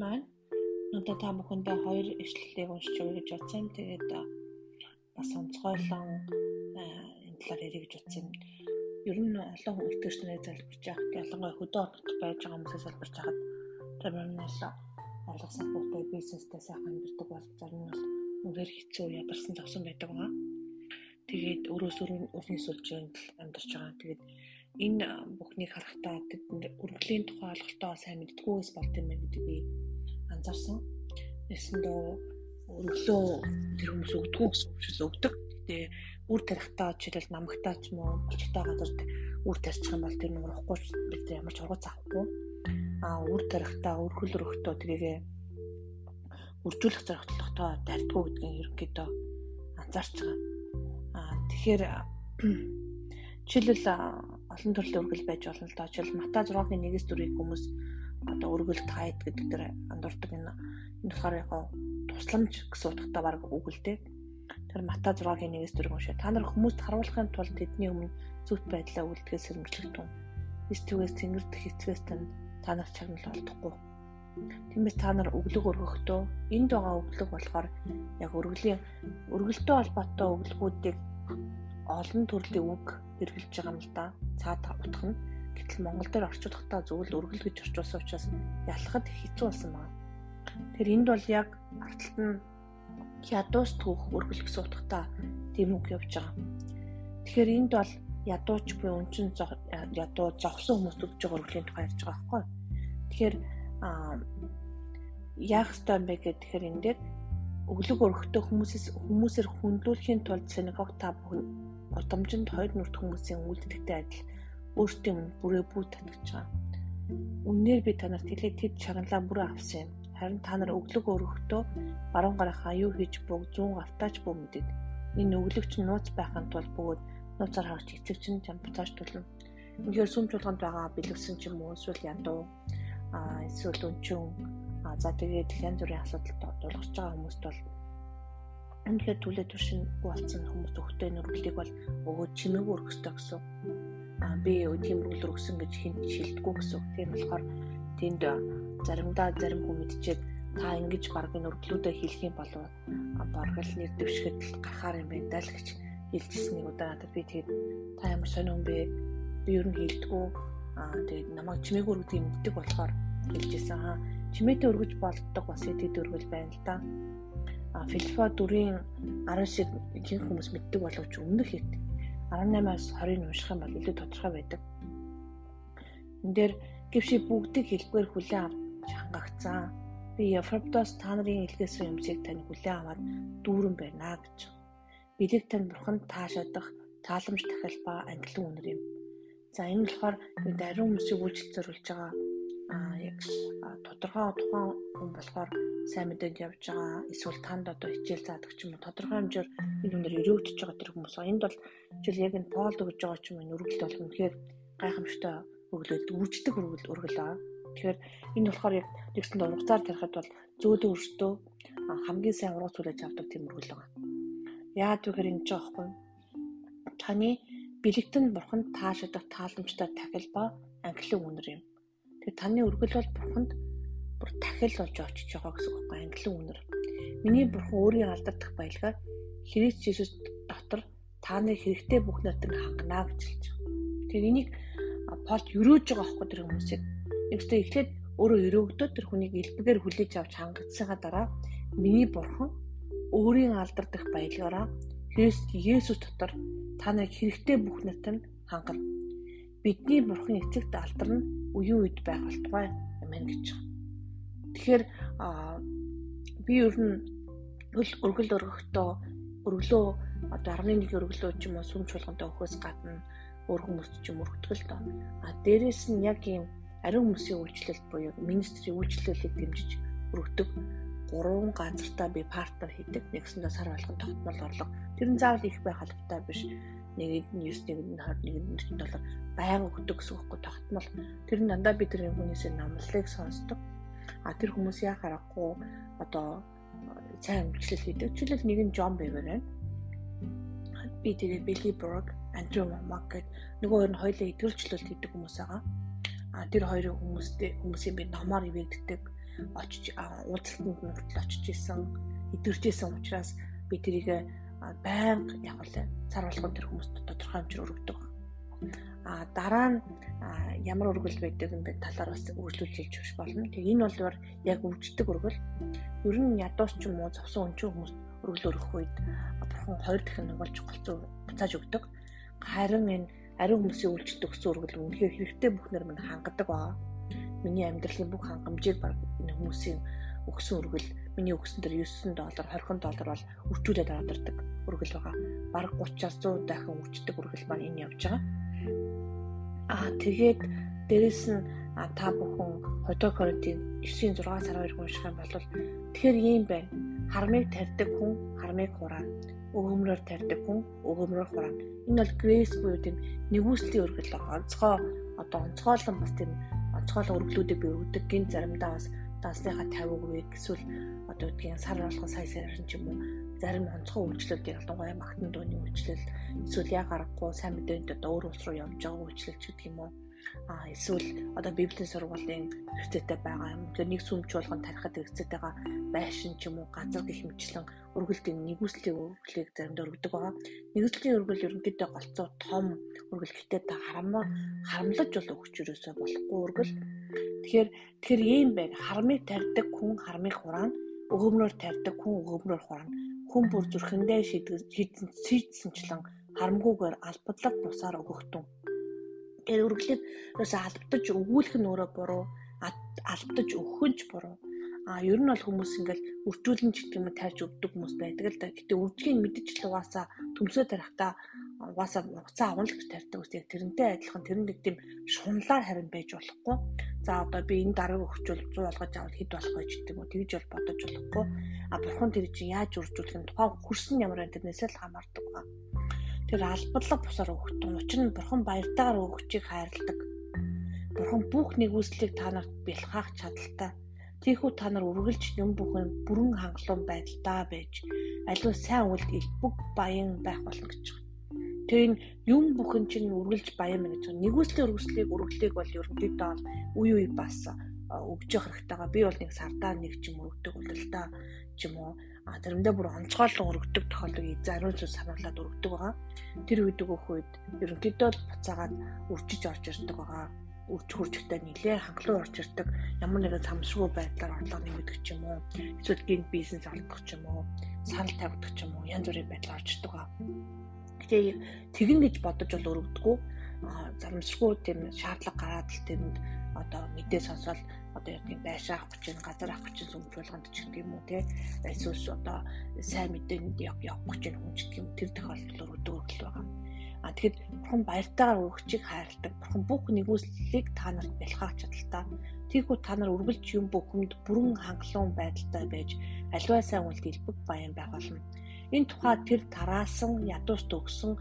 маань надад та бүхэндээ хоёр ишлэлийг уншиж өгье гэж бодсон. Тэгээд бас онцгойлон энэ талаар ярих гэж бодсон. Ер нь олон хүн итгэж нарыг залбирч явах, ялангуяа хөдөө орнот байж байгаа хүмүүсээс залбирч хахад тэрнээс ойлгосон бүхтэй бизнестэй сайхан амьддаг бол зарим нь бол үнээр хэцүү ядарсан зовсон байдаг байгаа. Тэгээд өрөөс өрнөс сүлжээнд амьдарч байгаа. Тэгээд энэ бүхнийг харахтаа тэд өргөлийн тухай ойлголтоо сайн мэддгүйс болт юм байна гэдэг би анзаарсан. Ясэндөө өргөлөө тэр хүмүүс өгдөггүй гэсэн шил өгдөг. Гэтэ үр тарихтаа жишээлбэл намагтаа ч юм уу болчтой газар үр тарьчих юм бол тэр нэг урахгүй бид ямар ч ургац авахгүй. А үр тарихтаа өргөл өргөхдөө тэрийгэ үржүүлэх зорилготой дардггүй гэдгийг ерөнхийдөө анзаарч байгаа. А тэгэхээр жишээлбэл олон төрлийн өргөл байж болно л доо. Жишээл Мата 6-гийн 1-с 4-ийг хүмүүс одоо өргөл тайд гэдэг дээр андуурдаг энэ энэ болохоор яг тусламж гэсэн утгатай баг үгэлтэй. Тэр Мата 6-гийн 1-с 4-ийг уншаа. Та нар хүмүүст харуулахын тулд тэдний өмнө зүвт байдлаа үлдэхээс сэрэмжлэгдэн. Эс түгээс тэнгэр дэх эцгээс тань та нар чагнал олдохгүй. Тиймээс та нар өглөг өргөхдөө энд байгаа өглөг болохоор яг өргөлийн өргөлтөө холбоотой өглөгүүдийг олон төрлийн үг хэрэгжилж байгаа юм л да. Цаад утга нь гэтэл Монгол дээр орчуулахдаа зөвл өргөл гэж орчуулсан учраас ялахад хэцүү болсон байна. Тэр энд бол яг арталт нь ядуус түүх өргөл гэсэн утгатай тийм үг явж байгаа. Тэгэхээр энд бол ядууч буй өнчин ядуу зогсон хүмүүст өгж байгаа өргөлийн тухай ярьж байгаа байхгүй. Тэгэхээр яах ёстой юм бэ гэхээр энэ дээр өглөг өргөхдөө хүмүүсээс хүмүүсээр хүндлүүлэхийн тулд синагог та бүхэн Гудамжинд хоёр нүрт хүмүүсийн үйлдэлтэй адил өөртөө бүрээ бүү татгаж байгаа. Үннээр би танарт хэлээ тэд чаглаа бүрээ авсан юм. Харин та нар өглөг өргөхдөө баруун гарахаа юу хийж буг зүүн гартаач бүү мэдэд. Энэ өглөгч нууц байхын тулд бөгөөд нууцаар харж эцэг чинь чампатаж тулна. Үнэхээр сүм чуулганд байгаа бэлгэсэн ч юм уу эсвэл ядуу а эсвэл өнчөн за тэгээд янз бүрийн асуудалд дулгарч байгаа хүмүүст бол Үнэхээр түлээ туршин болсон хүмүүс өгтөө нүргэлийг бол өгөөд чимээгүй өргөх ёстой гэсэн. Аа би тийм нүргэл өргөсөн гэж хинт шилдэггүй гэсэн. Тийм болохоор тэнд заримдаа зарим хүн мэдчихэд та ингэж баг нүргэлүүдээ хийх юм болов боргол нэр дэвшгэд гарахаар юм байна даа л гэж хэлжсэн нэг удаа надад би тэгээд та ямар сонирн бэ? Би ер нь хийдэггүй. Аа тэгээд намайг чимээгүй өргөдөг мэддэг болохоор хэлжсэн. Аа чимээтэй өргөж болдог бас эдэд өргөл байна л да Филиппо 4-ийн 10 шиг ихэнх хүмүүс мэддэг боловч өмнөх хэд 18-аас 20-ыг унших юм бол илүү тодорхой байдаг. Энд дээр гэвши бүгдийг хэлбгээр хүлээн авч хангагцсан. Би Европтос та нарын илгээсэн юмсыг тань хүлээн аваад дүүрэн байна гэж. Билег тань бурханд таашаадах тааламж дахил ба ангилан үнэр юм. За энэ болохоор даруй хүмүүсийг үйлчлэл зориулж байгаа аа яг тодорхой тухайн хүн болохоор сайн мэдээд явж байгаа эсвэл танд одоо хичээл заадаг ч юм уу тодорхой хэмжээр энэ хүнээр өрөөгдөж байгаа тэр хүмүүс. Энд бол жишээл яг энэ полд өгж байгаа ч юм уу нүргэлт бол үнэхээр гайхамшигтай өглөөлд үрждэг өргөл өргөл аа тэгэхээр энэ болохоор яг нэгсэн ургацаар тарихад бол зөөлөн өрштөө хамгийн сайн ургац хүлээж авдаг тийм өргөл байгаа. Яад вэхэр энэ ч аахгүй таны бэлэгтэн бурханд таашаадаг тааламжтай тахил ба ангилан үнэр юм таны өргөл бол бурханд бүр тахил болж очиж байгаа гэсэн үг байхгүй англин үнэр. Миний бурхан өөрийн алдагдах баялгаар Христ Иесус дотор та нар хэрэгтэй бүх нотыг хангана гэж хэлж байгаа. Тэгэхээр энийг Полд өрөөж байгаа байхгүй тэр хүмүүсийг. Нэгсдээ эхлээд өөрөө өрөөгдөө тэр хүнийг элбэгээр хүлээж авч хангацсангаа дараа миний бурхан өөрийн алдагдах баялгаараа Христ Есүс дотор та нарыг хэрэгтэй бүх нотыг хангана. Бидний бурхан эцэгт алдарна үеийн үед байх болтугай юм байна гэж байна. Тэгэхээр би ер нь өргөл өргөхдөө өргөлөө одоо 11 өргөлөө ч юм уу сүм чуулганд өгөхөөс гадна өөр хүмүүст ч юм өргөдгөл доо. А дээрэс нь яг ийм ариун хүмүүсийн үйлчлэлт буюу министрийн үйлчлэлийг дэмжиж өргөдөг гурван газартаа би партнер хийдэг. Нэгсэндээ сар болгон тогтмол орлого. Тэр нь заавал их байх албатай биш нэгэнд нь 9 нэгэнд нь 20 нэгэнд нь 7 байнга өгдөг гэсэн үггүй тогтмол. Тэр нь дандаа бид тэр хүмүүсийн намлалыг сонсдог. А тэр хүмүүс яа харахгүй одоо сайн үйлчлэл хийдэг. Жишээлбэл нэг нь Джон Бевер байна. Би тэгээ Билли Брок Андрю Мак гэдэг нөгөө хоёр нь хоёулаа идэвхжүүлэлт хийдэг хүмүүс байгаа. А тэр хоёрын хүмүүстэй хүмүүсийн би номоор ивэгддэг очиж уулзалтанд нь хүртэл очиж исэн идэрч исэн учраас би тэрийг байнга яг л цар болгон тэр хүмүүст тодорхой хэмжээр өргөдөг. А дараа нь ямар өргөл байдаг юм бэ талаар бас үргэлжлүүлж хэлж өгч болно. Тэг энэ бол яг өвждөг өргөл. Ер нь ядуус ч юм уу зовсон өнчөө хүмүүс өргөл өргөх үед бурхан хоёр дахин нугалж голцоо буцааж өгдөг. Харин энэ ариун хүмүүсийн үйлчлэлд өгсөн өргөл үнэхээр хэрэгтэй бүхнэр минь хангадаг баа. Миний амьдралын бүх хангамжийг баг энэ хүмүүсийн өгсөн өргөл миний өгсөн дээр 9 доллар 20 доллар бол үржүүлээд авдардаг өргөл байгаа. Бараг 30-аас 100 дахин үрждэг өргөл маань энэ явж байгаа. Аа тэгээд дээрэс нь та бүхэн Хотоо Коринтын 9-6 сар 2 унших юм бол тэгэхээр ийм байна. Хармыг тарьдаг хүн хармыг хураана. Өгөөмрөөр тарьдаг хүн өгөөмрөөр хураана. Энэ бол грэйс буюу тийм нэгүслийн өргөл онцгой одоо онцгойлон бас тийм онцгойлон өргөлүүдийг би өргөдөг. Гин заримдаа бас дансныхаа 50%-ийг эсвэл одоо үгдгийн сар болгон сая саяар ч юм уу зарим онцгой үйлчлэлүүдийг ялангуяа магтан дууны үйлчлэл эсвэл яг аргагүй сайн мэдээнд одоо өөр улс руу явж байгаа үйлчлэл ч гэдэг юм уу а эсвэл одоо библийн сургуулийн хэрэгцээтэй байгаа юм. Тэгэхээр нэг сүмч болгон тарихад хэрэгцээтэй байгаа байшин ч юм уу газар гэх мэтчлэн өргөлтийн нэгүслийн өргөлийг заримдаа өргөдөг байгаа. Нэгүслийн өргөл ерөнхийдөө голцоо том өргөл гэтээ та харамаар харамлаж бол өгч юусоо болохгүй өргөл. Тэгэхээр тэгэхээр ийм байна. Харамыг тарьдаг хүн харамыг хураана. Өгөөмрөөр тарьдаг хүн өгөөмрөөр хураана. Хүн бүр зүрхэндээ шийдсэн шийдсэнчлэн харамгүйгээр албадлаг бусаар өгөхтөн Тэгэхээр үргэлжлээд ерөөсөө алдаж өгүүлэх нь өөрөө буруу, алдаж өгөх нь ч буруу. А ер нь бол хүмүүс ингээл үржүүлэн ч гэдэг юм тарьж өгдөг хүмүүс байдаг л да. Гэтэ үржигийн мэдж л угаасаа төмсөө тарихтаа угаасаа уцаа авах гэж тарьдаг үстэй. Тэрнтэй адилхан тэр нэг тийм шунлаар харин байж болохгүй. За одоо би энэ дарга өгчүүл 100 болгож авал хэд болох вэ гэдэг юм тэгж бол бодож болохгүй. А бурхан тэр чинь яаж үржүүлэх нь тухайн хөрсөн ямар байна тэрнээсээ л хамаардаг ба тэр албадлаг бусаар өгдөг. Учир нь бурхан баяртайгаар өгчийг хайрладаг. Бурхан бүх нэгүслийг та нарт бэлхаах чадaltaй. Тийхүү та нар үргэлж юм бүхэн бүрэн хангалуун байдалтай байж аливаа сайн үйлд илбэг баян байх болно гэж байна. Тэр энэ юм бүхэн чинь үргэлж баян мэн гэж байна. Нэгүслийн үргэлжлийг үргэлжлийг бол ерөнхийдөө үе үе бас өгж явах хэрэгтэйгаа би бол нэг сардаа нэг ч юм өгдөг бол л да ч юм уу а заримдаа бүр онцгойлон өргөдөг тохиолдлыг зариун зүйл сануулад өргөдөг байгаа. Тэр үед өгөх үед ерөнхийдөө буцаагаад үржиж орж ирдэг байгаа. Үрж хуржигтай нилээ хангалуун орж ирдэг. Ямар нэгэн самсруу байдлаар орлого нэмэгдэх ч юм уу, эсвэл гинт бизнес олдох ч юм уу, санал тавигдах ч юм уу, янз бүрийн байдал орж ирдэг байгаа. Тэгээ тэгэн гэж бодож бол өргөдөггүй. А зарамсргүй тийм шаардлага гараад л тэрэнд одоо мэдээ сонсоод одоо яг тийм байшаа авах гэж газар авах гэж сүмж болгонд ч гэх юм уу те. Эсвэл одоо сайн мэдээнд яг явах гэж хүн ч гэх юм тэр тохиолдол өргөдөг өргөл байгаа. А тэгэхэд бурхан баяртайгаар өгчийг хайрладаг. Бурхан бүх нэгүслийг та нарт бэлхаах чадaltaа. Тийхүү та нар үргэлж юм бүхэнд бүрэн хангалуун байдалтай байж аливаа сайн үйлд илбэг баян байх болно. Энэ тухай тэр тараасан ядууст өгсөн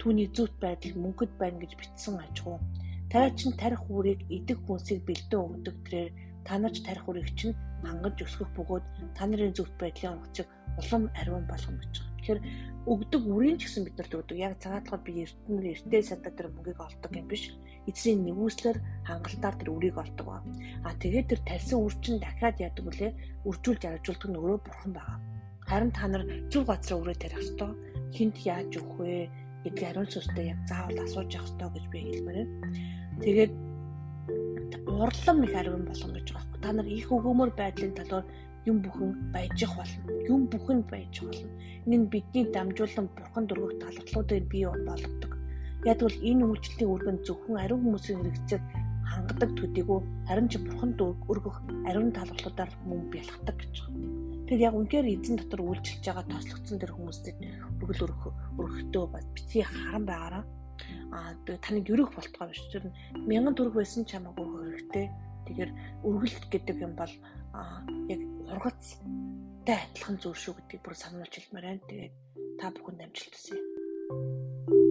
түүний зүвт байдал мөнгөд байна гэж бичсэн ажгүй. Тарай чин тарих үрийг идэх хүнсийг бэлдэн өгдөг тэрээр та нарч тарих үрийг чинь хангаж өсгөх бөгөөд та нарын зөвхт байдлын онгоцыг улам ариун болгоно гэж байна. Тэгэхээр өгдөг үрийн ч гэсэн бид нарт өгдөг. Яг цагаатлахад би эртнэр эртээ садаа тэр мөнгийг олдог юм биш. Эцсийн нэгүслэр хангалтаар тэр үрийг олдог ба. А тэгээд тэр тарьсан үр чинь дахиад яадаг үлээ үржүүлж аржуулдаг нь өөрөө бурхан байгаа. Харин та нар зөв газраа үрээ тарих ёстой. Хинт яаж өгөх вэ? гэдгийг ариун сүнстэй яг заавал асууж явах ёстой гэж би хэлмээр байна. Тэгээд урлам их ариун болгоно гэж байгаа байхгүй. Та нар их өгөөмөр байдлын талаар юм бүхэн баяжих болно. Юм бүхэнд баяжих болно. Энэ нь бидний дамжуулан бурханд өргөх талархлуудыг бий болгодог. Яг бол энэ үйлчлэлийн үргэн зөвхөн ариун хүмүүсийн хэрэгцээг хангадаг төдийгүй харин ч бурханд өргөх ариун талархлуудаар мөн бялхдаг гэж байна. Тэгэхээр яг үнээр эзэн дотор үйлчилж байгаа тослогдсон тэр хүмүүстэй өргөл өрөх өрхтөө битгий харан байгаараа а таныг өрөх болтгоо биш. Тэр мянган төгрөг байсан ч хамаагүй хэрэгтэй. Тэгэхээр өргөлт гэдэг юм бол яг ургацтай адилхан зүйл шүү гэдгийг бүр сануулж хэлмээр байна. Тэгээд та бүхэнд амжилт хүсье.